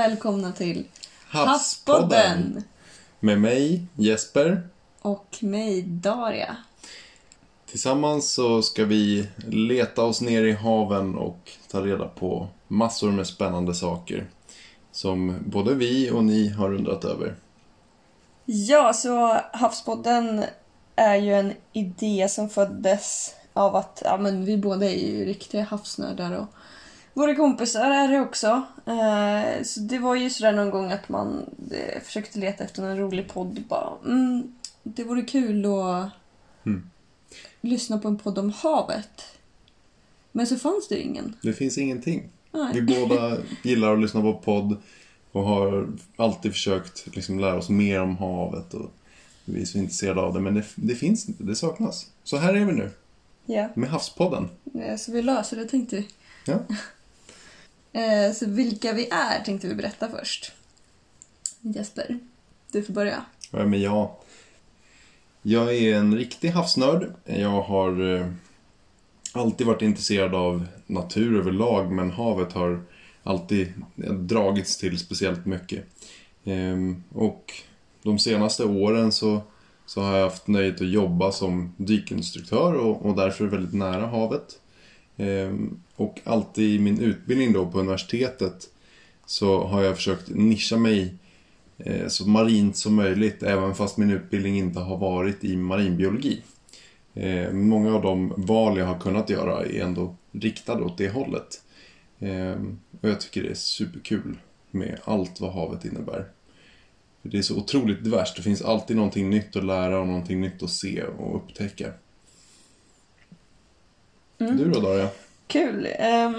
välkomna till Havspodden. Med mig, Jesper. Och mig, Daria. Tillsammans så ska vi leta oss ner i haven och ta reda på massor med spännande saker. Som både vi och ni har undrat över. Ja, så Havspodden är ju en idé som föddes av att ja, men vi båda är ju riktiga havsnördar och våra kompisar är det också. Eh, så det var ju sådär någon gång att man eh, försökte leta efter en rolig podd. Bara, mm, det vore kul att Mm. lyssna på en podd om havet. Men så fanns det ju ingen. Det finns ingenting. Nej. Vi båda gillar att lyssna på podd och har alltid försökt liksom lära oss mer om havet. Och vi är så intresserade av det, men det, det finns inte. Det saknas. Så här är vi nu, Ja, med Havspodden. eh, så vi löser det tänkte vi. Ja. Eh, Så vilka vi är tänkte vi berätta först. Jesper, du får börja. Vem är jag? Jag är en riktig havsnörd. Jag har eh, alltid varit intresserad av natur överlag, men havet har alltid dragits till speciellt mycket. Ehm, och de senaste åren så, så har jag haft nöjet att jobba som dykinstruktör och, och därför väldigt nära havet. Ehm, och alltid i min utbildning då på universitetet så har jag försökt nischa mig eh, så marint som möjligt, även fast min utbildning inte har varit i marinbiologi. Ehm, många av de val jag har kunnat göra är ändå riktade åt det hållet. Ehm, och jag tycker det är superkul med allt vad havet innebär. För Det är så otroligt diverst, det finns alltid någonting nytt att lära och någonting nytt att se och upptäcka. Mm. Du då Daria? Kul. Ehm,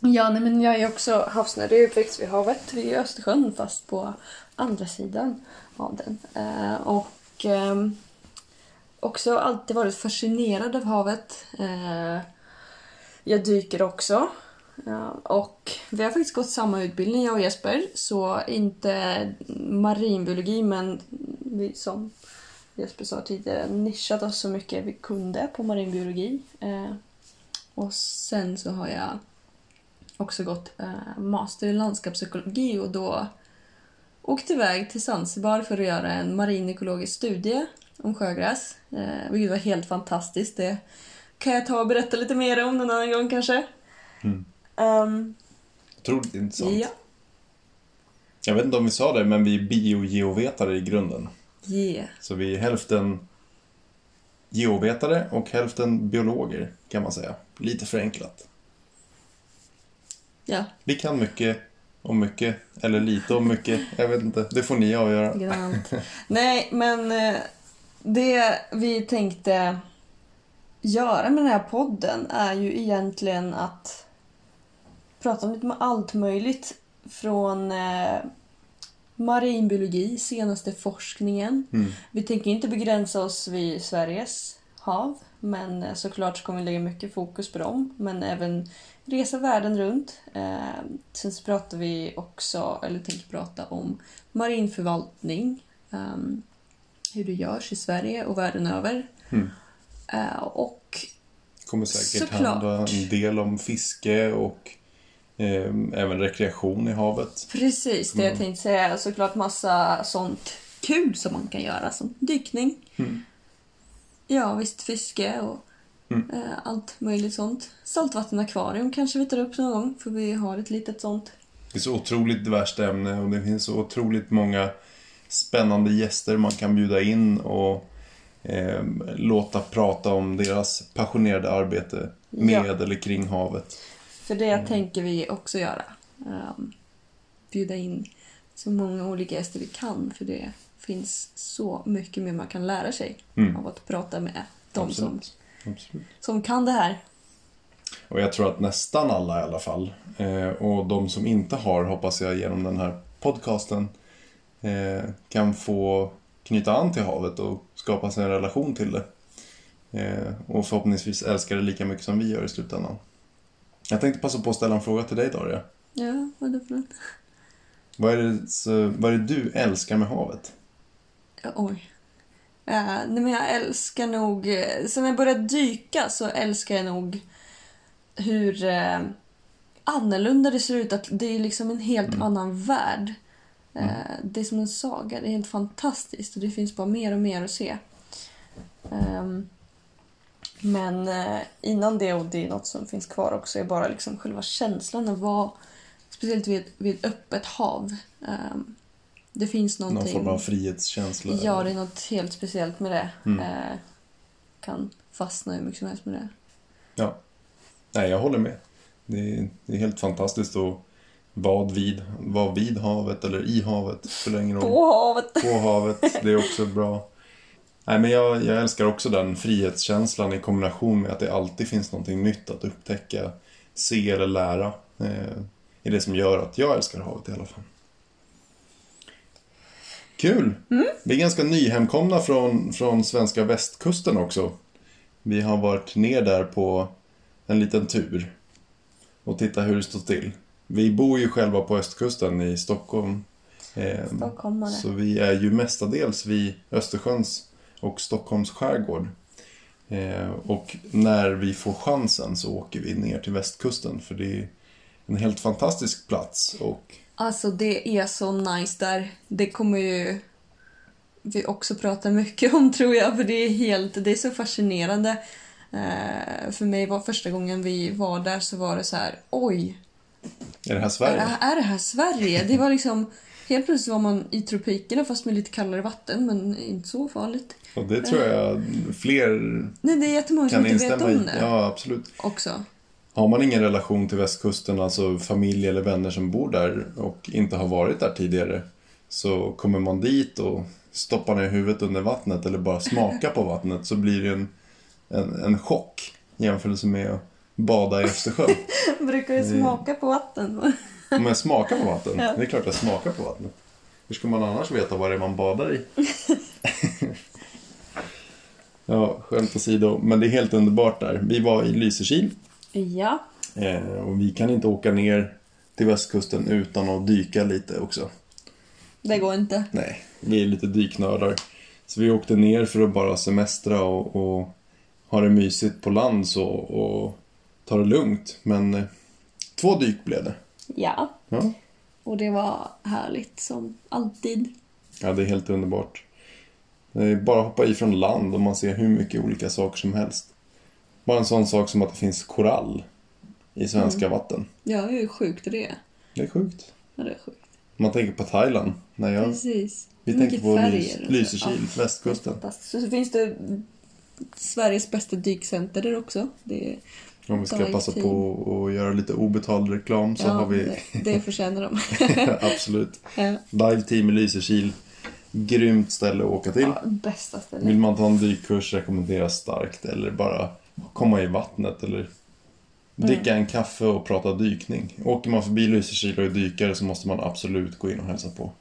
ja, nej, men jag är också är uppväxt vid havet, vid Östersjön, fast på andra sidan av den. Eh, och ehm, också alltid varit fascinerad av havet. Eh, jag dyker också. Ja, och vi har faktiskt gått samma utbildning, jag och Jesper. Så inte marinbiologi, men vi som Jesper sa tidigare nischat oss så mycket vi kunde på marinbiologi. Eh, och sen så har jag också gått eh, master i landskapspsykologi och då åkt iväg till Zanzibar för att göra en marinekologisk studie om sjögräs. Eh, vilket var helt fantastiskt. Det kan jag ta och berätta lite mer om någon annan gång kanske. Mm. Ehm, Otroligt intressant. ja. Jag vet inte om vi sa det, men vi är biogeovetare i grunden. Yeah. Så vi är hälften geovetare och hälften biologer, kan man säga. Lite förenklat. Ja, Vi kan mycket om mycket, eller lite om mycket. Jag vet inte, det får ni avgöra. grant. Nej, men eh, det vi tänkte göra med den här podden är ju egentligen att prata om lite allt möjligt. Från eh, marinbiologi, senaste forskningen. Mm. Vi tänker inte begränsa oss vid Sveriges hav. Men eh, såklart så kommer vi lägga mycket fokus på dem. Men även resa världen runt. Eh, sen så pratar vi också, eller tänker prata om marinförvaltning. ehm, hur det görs i Sverige och världen över. Mm. Eh, och kommer säkert Såklart. handla en del om fiske och eh, även rekreation i havet. precis det jag Mm. tänkte säga. Såklart massa sånt kul som man kan göra. Som dykning. Mm. Ja, visst fiske och Mm. eh, allt möjligt sånt. Saltvattenakvarium kanske vi tar upp någon gång, för vi har ett litet sånt. Det är så otroligt diverst ämne och det finns så otroligt många spännande gäster man kan bjuda in och eh, låta prata om deras passionerade arbete med Ja. eller kring havet. För det Mm. tänker vi också göra. Um, bjuda in så många olika gäster vi kan, för det finns så mycket mer man kan lära sig Mm. av att prata med de som, Absolut. Absolut. som kan det här. Och jag tror att nästan alla i alla fall, eh, och de som inte har, hoppas jag genom den här podcasten, eh, kan få knyta an till havet och skapa sig en relation till det. Eh, och förhoppningsvis älska det lika mycket som vi gör i slutändan. Jag tänkte passa på att ställa en fråga till dig Daria. Ja, vad är det för något? Vad är det, så, vad är det du älskar med havet? Oj. Eh, nej, men jag älskar nog... eh, Sen jag började dyka så älskar jag nog hur eh, annorlunda det ser ut. Att det är liksom en helt Mm. annan värld. Eh, det är som en saga. Det är helt fantastiskt och det finns bara mer och mer att se. Ehm, men innan det, och det är något som finns kvar också, är bara liksom själva känslan av vara, speciellt vid, vid öppet hav. Ehm, det finns Någon någonting... form av frihetskänsla. Ja, eller? det är något helt speciellt med det. Mm. Eh, kan fastna hur mycket som helst med det. Ja. Nej, jag håller med. Det är, det är helt fantastiskt att vara vid, vara vid havet eller i havet. Spelar ingen roll. På havet! På havet, det är också bra. Nej, men jag, jag älskar också den frihetskänslan i kombination med att det alltid finns någonting nytt att upptäcka, se eller lära. Eh, är det som gör att jag älskar havet i alla fall. Kul! Vi är ganska nyhemkomna från, från svenska västkusten också. Vi har varit ner där på en liten tur och titta hur det står till. Vi bor ju själva på östkusten i Stockholm. Eh, Stockholmare. så vi är ju mestadels vid Östersjöns och Stockholms skärgård. Eh, och när vi får chansen så åker vi ner till västkusten för det är en helt fantastisk plats. Och Alltså det är så nice där. Det kommer ju vi också prata mycket om tror jag. För det är helt, det är så fascinerande. Eh, för mig var första gången vi var där så var det så här, oj, är det här är Sverige? det, är det här Sverige? Det var liksom, helt plötsligt var man i tropikerna fast med lite kallare vatten men inte så farligt. Och det tror jag fler Nej, det är jättemånga som inte vet om det Ja, absolut. också. Har man ingen relation till västkusten, alltså familj eller vänner som bor där och inte har varit där tidigare, så kommer man dit och stoppar ner huvudet under vattnet eller bara smaka på vattnet så blir det en, en, en chock i jämförelse med att bada i Östersjön. Brukar du smaka på vatten? Om jag smakar på vatten, Ja. det är klart jag smakar på vattnet. Hur ska man annars veta vad det är man badar i? ja, skämt åsido, men det är helt underbart där. Vi var i Lysekil ja. Eh, och vi kan inte åka ner till västkusten utan att dyka lite också. Det går inte. Nej, vi är lite dyknördar. Så vi åkte ner för att bara semestra och, och ha det mysigt på land så, och ta det lugnt. Men eh, två dyk blev det. Ja. Ja. Och det var härligt som alltid. ja, det är helt underbart. Det är bara att hoppa i från land och man ser hur mycket olika saker som helst. Bara en sån sak som att det finns korall i svenska vatten. Ja, hur sjukt är det? Det är sjukt. Ja, det är sjukt. Man tänker på Thailand. När jag Precis. Vi Hur tänker mycket på färger. Lysekil, Ja, västkusten. Så finns det Sveriges bästa dykcenter där också. Det är, Om vi ska passa team. på att göra lite obetald reklam så ja, har vi det, det förtjänar de. absolut ja, Dive Team i Lysekil. Grymt ställe att åka till. ja, bästa stället. Vill man ta en dykkurs rekommenderas starkt eller bara komma i vattnet eller dricka en kaffe och prata dykning. Åker man förbi Lysekil och är dykare så måste man absolut gå in och hälsa på.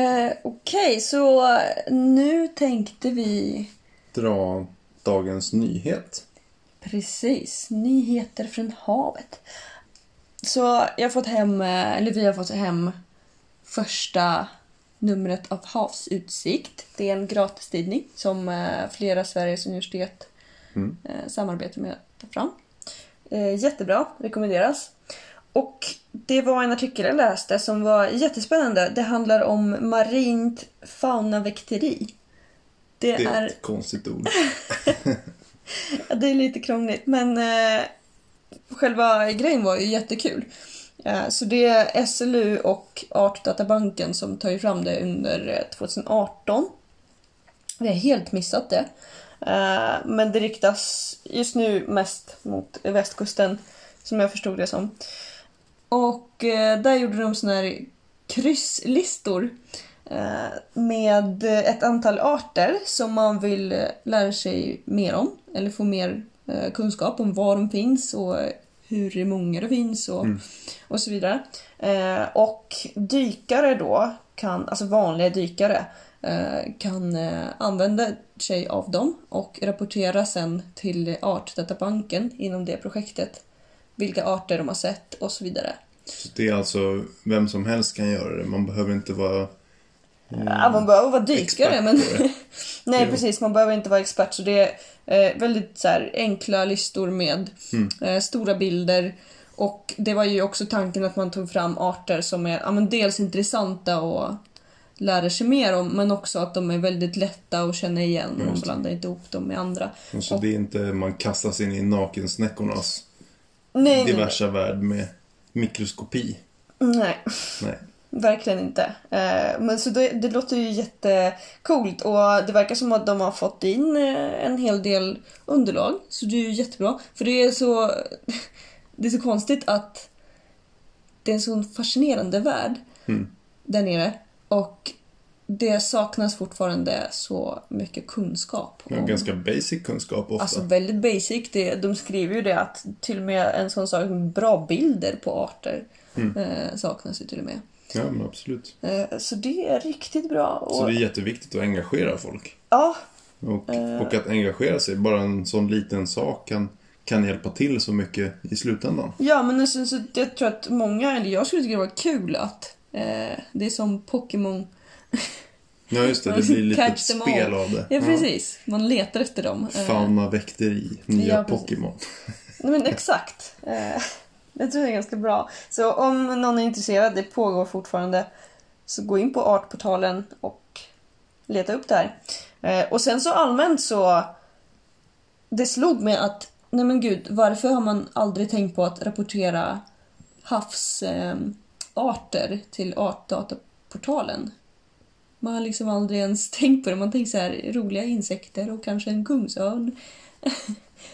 Eh, Okej, så nu tänkte vi Dra dagens nyhet. Precis, nyheter från havet. Så jag fått hem, eller vi har fått hem första numret av Havsutsikt. Det är en gratistidning som eh, flera Sveriges universitet Mm. eh, samarbetar med att ta fram. Eh, jättebra, rekommenderas. Och det var en artikel jag läste som var jättespännande. Det handlar om marint faunaväkteri. Det, Det är ett konstigt ord. Ja, det är lite krångligt men eh, själva grejen var ju jättekul. Eh, så det är SLU och Artdatabanken som tar ju fram det under eh, 2018. Vi har helt missat det. Eh, men det riktas just nu mest mot västkusten som jag förstod det som. Och eh, där gjorde de såna här krysslistor eh, med ett antal arter som man vill lära sig mer om eller få mer kunskap om var de finns och hur många det finns och, Mm. och så vidare. Och dykare då, kan, alltså vanliga dykare, kan eh, använda sig av dem och rapportera sen till Artdatabanken inom det projektet vilka arter de har sett och så vidare. Så det är alltså vem som helst kan göra det. Man behöver inte vara... Ja, man behöver vara dykare men... Nej Jo. precis, man behöver inte vara expert. Så det är eh, väldigt så här, enkla listor med Mm. eh, stora bilder Och det var ju också tanken att man tog fram arter som är ja, men dels intressanta och lära sig mer om men också att de är väldigt lätta att känna igen. Man det. blandar inte ihop dem med andra. Och så det är inte man kastas in i nakensnäckornas Nej, nej, nej. diversa värld med mikroskopi. nej. Nej. Verkligen inte. Eh, men så det, det låter ju jättecoolt och det verkar som att de har fått in eh, en hel del underlag. Så det är ju jättebra. För det är så, det är så konstigt att det är en sån fascinerande värld Mm. där nere. Och det saknas fortfarande så mycket kunskap. Ja, om- ganska basic kunskap ofta. Alltså väldigt basic. Det, de skriver ju det att till och med en sån sak som bra bilder på arter Mm. eh, saknas ju till och med. Ja, men absolut. Eh, Så det är riktigt bra. Och, Så det är jätteviktigt att engagera folk. Ja, Och, Eh. och att engagera sig, bara en sån liten sak kan, kan hjälpa till så mycket i slutändan. ja, men alltså, så jag tror att många, eller jag skulle tycka det var kul att eh, det är som Pokémon. Ja, just det. Det blir lite ett spel av det. Ja, precis. Man letar efter dem. Eh, Fauna väkteri, nya Ja. Pokémon. Nej, men exakt. Eh, jag tror det är ganska bra. Så om någon är intresserad, det pågår fortfarande, så gå in på Artportalen och leta upp det här. Eh, och sen så allmänt så, det slog mig att, nej men gud, varför har man aldrig tänkt på att rapportera havsarter eh, arter till Artdataportalen? Man har liksom aldrig ens tänkt på det. Man tänker så här, roliga insekter och kanske en kungsörn.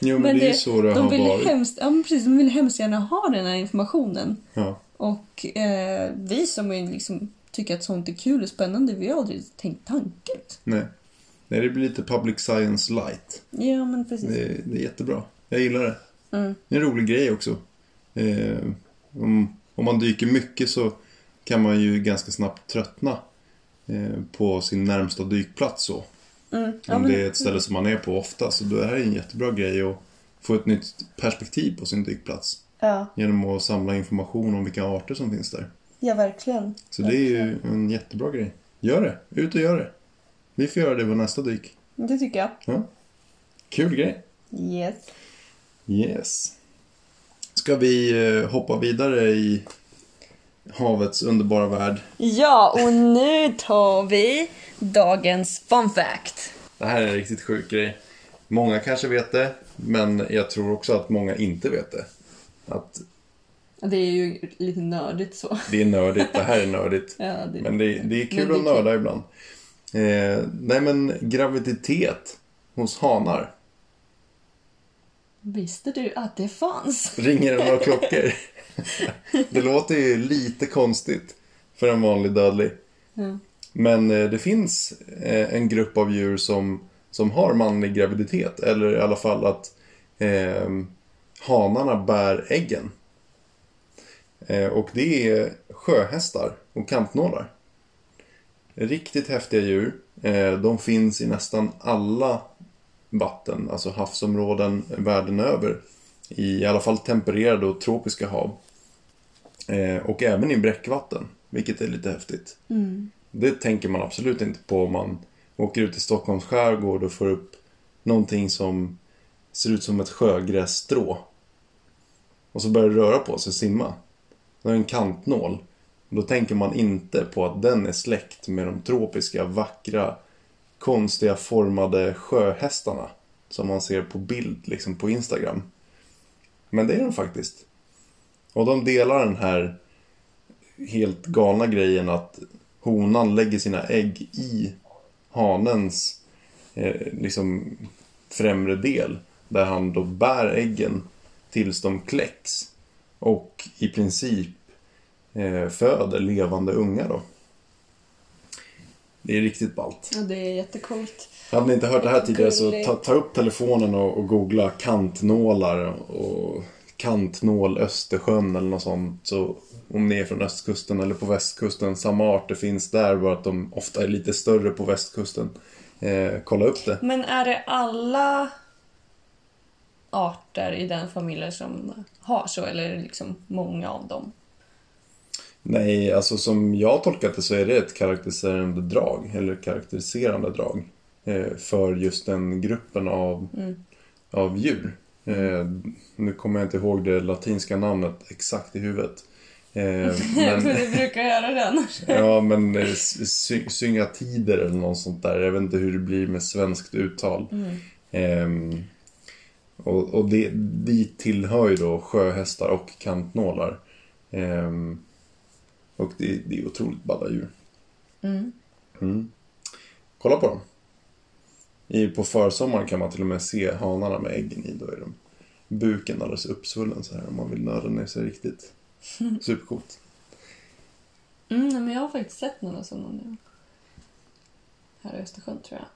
Jo, men, Men det är så det De har vill, varit. hemskt, ja, precis, de vill hemskt gärna ha den här informationen. Ja. Och eh, vi som är liksom, tycker att sånt är kul och spännande, vi har aldrig tänkt tanken. Nej. Nej, det blir lite public science light. Ja, men precis. Det är, det är jättebra. Jag gillar det. Mm. Det är en rolig grej också. Eh, om, om man dyker mycket så kan man ju ganska snabbt tröttna eh, på sin närmsta dykplats så. Mm. Ja, Om det är ett ställe som man är på ofta. Så då är det en jättebra grej att få ett nytt perspektiv på sin dykplats. ja, Genom att samla information om vilka arter som finns där. ja, verkligen. Så det är ju en jättebra grej. Gör det! Ut och gör det! Vi får göra det på nästa dyk. Det tycker jag. Ja. Kul grej! Yes. Yes. Ska vi eh, hoppa vidare i havets underbara värld? Ja, och nu tar vi dagens fun fact. Det här är en riktigt sjuk grej. Många kanske vet det, men jag tror också att många inte vet det. Att Det är ju lite nördigt så. det är nördigt, det här är nördigt. Ja, det, Men det, det är kul att det är kul. nörda ibland. Eh, nej men graviditet hos hanar. Visste du att det fanns? Ringer det några klockor? det låter ju lite konstigt för en vanlig dödlig. Ja. Men eh, det finns eh, en grupp av djur som, som har manlig graviditet. Eller i alla fall att eh, hanarna bär äggen. Eh, och det är sjöhästar och kampnålar. Riktigt häftiga djur. Eh, de finns i nästan alla vatten, alltså havsområden världen över. I alla fall tempererade och tropiska hav. Eh, och även i bräckvatten, vilket är lite häftigt. Mm. Det tänker man absolut inte på om man åker ut i Stockholms skärgård och får upp någonting som ser ut som ett sjögrässtrå. Och så börjar det röra på sig, simma. Det är en kantnål. Då tänker man inte på att den är släkt med de tropiska, vackra, konstiga formade sjöhästarna. Som man ser på bild liksom på Instagram. Men det är de faktiskt. Och de delar den här helt galna grejen att honan lägger sina ägg i hanens eh, liksom främre del. Där han då bär äggen tills de kläcks. Och i princip eh, föder levande unga då. Det är riktigt ballt. Ja, det är jättecoolt. Hade ni inte hört det här tidigare så ta, ta upp telefonen och, och googla kantnålar och kantnål Östersjön eller något sånt. Så om ni är från östkusten eller på västkusten, samma arter finns där, bara att de ofta är lite större på västkusten. Eh, kolla upp det. Men är det alla arter i den familjen som har så, eller är det liksom många av dem? Nej, alltså som jag tolkat det så är det ett karaktäriserande drag, eller karaktäriserande drag. Eh, för just den gruppen av, Mm. av djur. Eh, nu kommer jag inte ihåg det latinska namnet exakt i huvudet. Eh, Men... du brukar göra det annars. ja, men sy syngatider eller något sånt där. Jag vet inte hur det blir med svenskt uttal. Mm. Eh, och och det, dit tillhör ju då sjöhästar och kantnålar. Eh, och det, det är otroligt balla djur. Mm. Mm. Kolla på dem. I, på försommaren kan man till och med se hanarna med äggen i. Då är de buken alldeles uppsvullen så här om man vill nörda ner sig riktigt. Supercoolt. Mm, men jag har faktiskt sett några sådana nu. Här i Östersjön tror jag.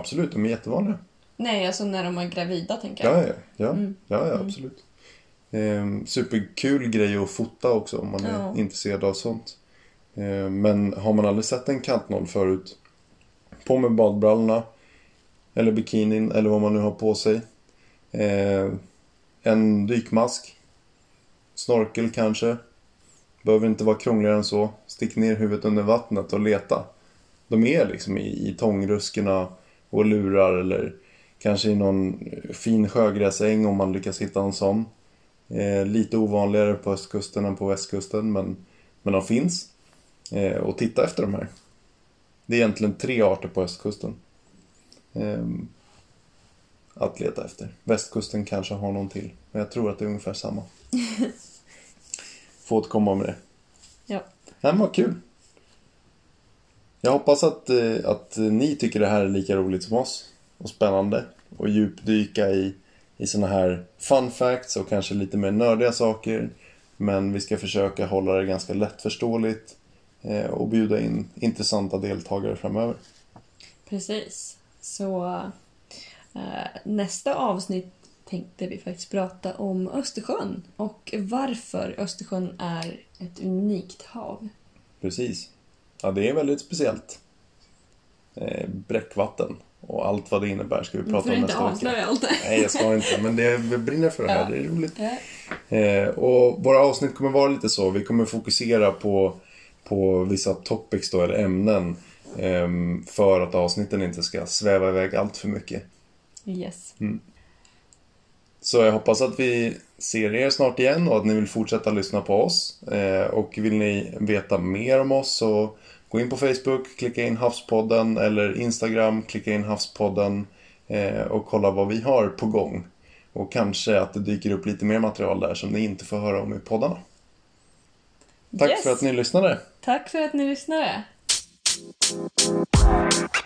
Absolut, de är jättevanliga. Nej, alltså när de är gravida tänker jag. Ja, ja, ja, Mm. ja, ja Mm. absolut. Ehm, superkul grej att fota också om man är Ja. intresserad av sånt. Ehm, men har man aldrig sett en kantnål förut, på med badbrallorna, eller bikinin, eller vad man nu har på sig. Ehm, en dykmask, snorkel kanske. Behöver inte vara krångligare än så. Stick ner huvudet under vattnet och leta. De är liksom i, i tångruskorna och lurar eller kanske i någon fin sjögräsäng om man lyckas hitta en sån. Eh, lite ovanligare på östkusten än på västkusten men, men de finns. Eh, och titta efter de här. Det är egentligen tre arter på östkusten. Eh, att leta efter. Västkusten kanske har någon till. Men jag tror att det är ungefär samma. Får återkomma med det. Ja. Nej, men vad kul. Jag hoppas att, eh, att ni tycker det här är lika roligt som oss. Och spännande. Och djupdyka i, i såna här fun facts och kanske lite mer nördiga saker. Men vi ska försöka hålla det ganska lättförståeligt. eh, Och bjuda in intressanta deltagare framöver. Precis. Så eh, nästa avsnitt tänkte vi faktiskt prata om Östersjön och varför Östersjön är ett unikt hav. Precis. Ja, det är väldigt speciellt. Eh, bräckvatten och allt vad det innebär ska vi Du prata om inte nästa vecka. avslöja allt det. Nej, jag ska inte. Men det jag brinner för det här. Ja. Det är roligt. Ja. Eh, och våra avsnitt kommer vara lite så. Vi kommer fokusera på, på vissa topics då, eller ämnen. ehm, för att avsnitten inte ska sväva iväg allt för mycket. Yes. Så jag hoppas att vi ser er snart igen och att ni vill fortsätta lyssna på oss. Eh, och vill ni veta mer om oss så Gå in på Facebook, klicka in Havspodden eller Instagram, klicka in Havspodden eh, och kolla vad vi har på gång. Och kanske att det dyker upp lite mer material där som ni inte får höra om i poddarna. Tack yes. för att ni lyssnade. Tack för att ni lyssnade. Thank you.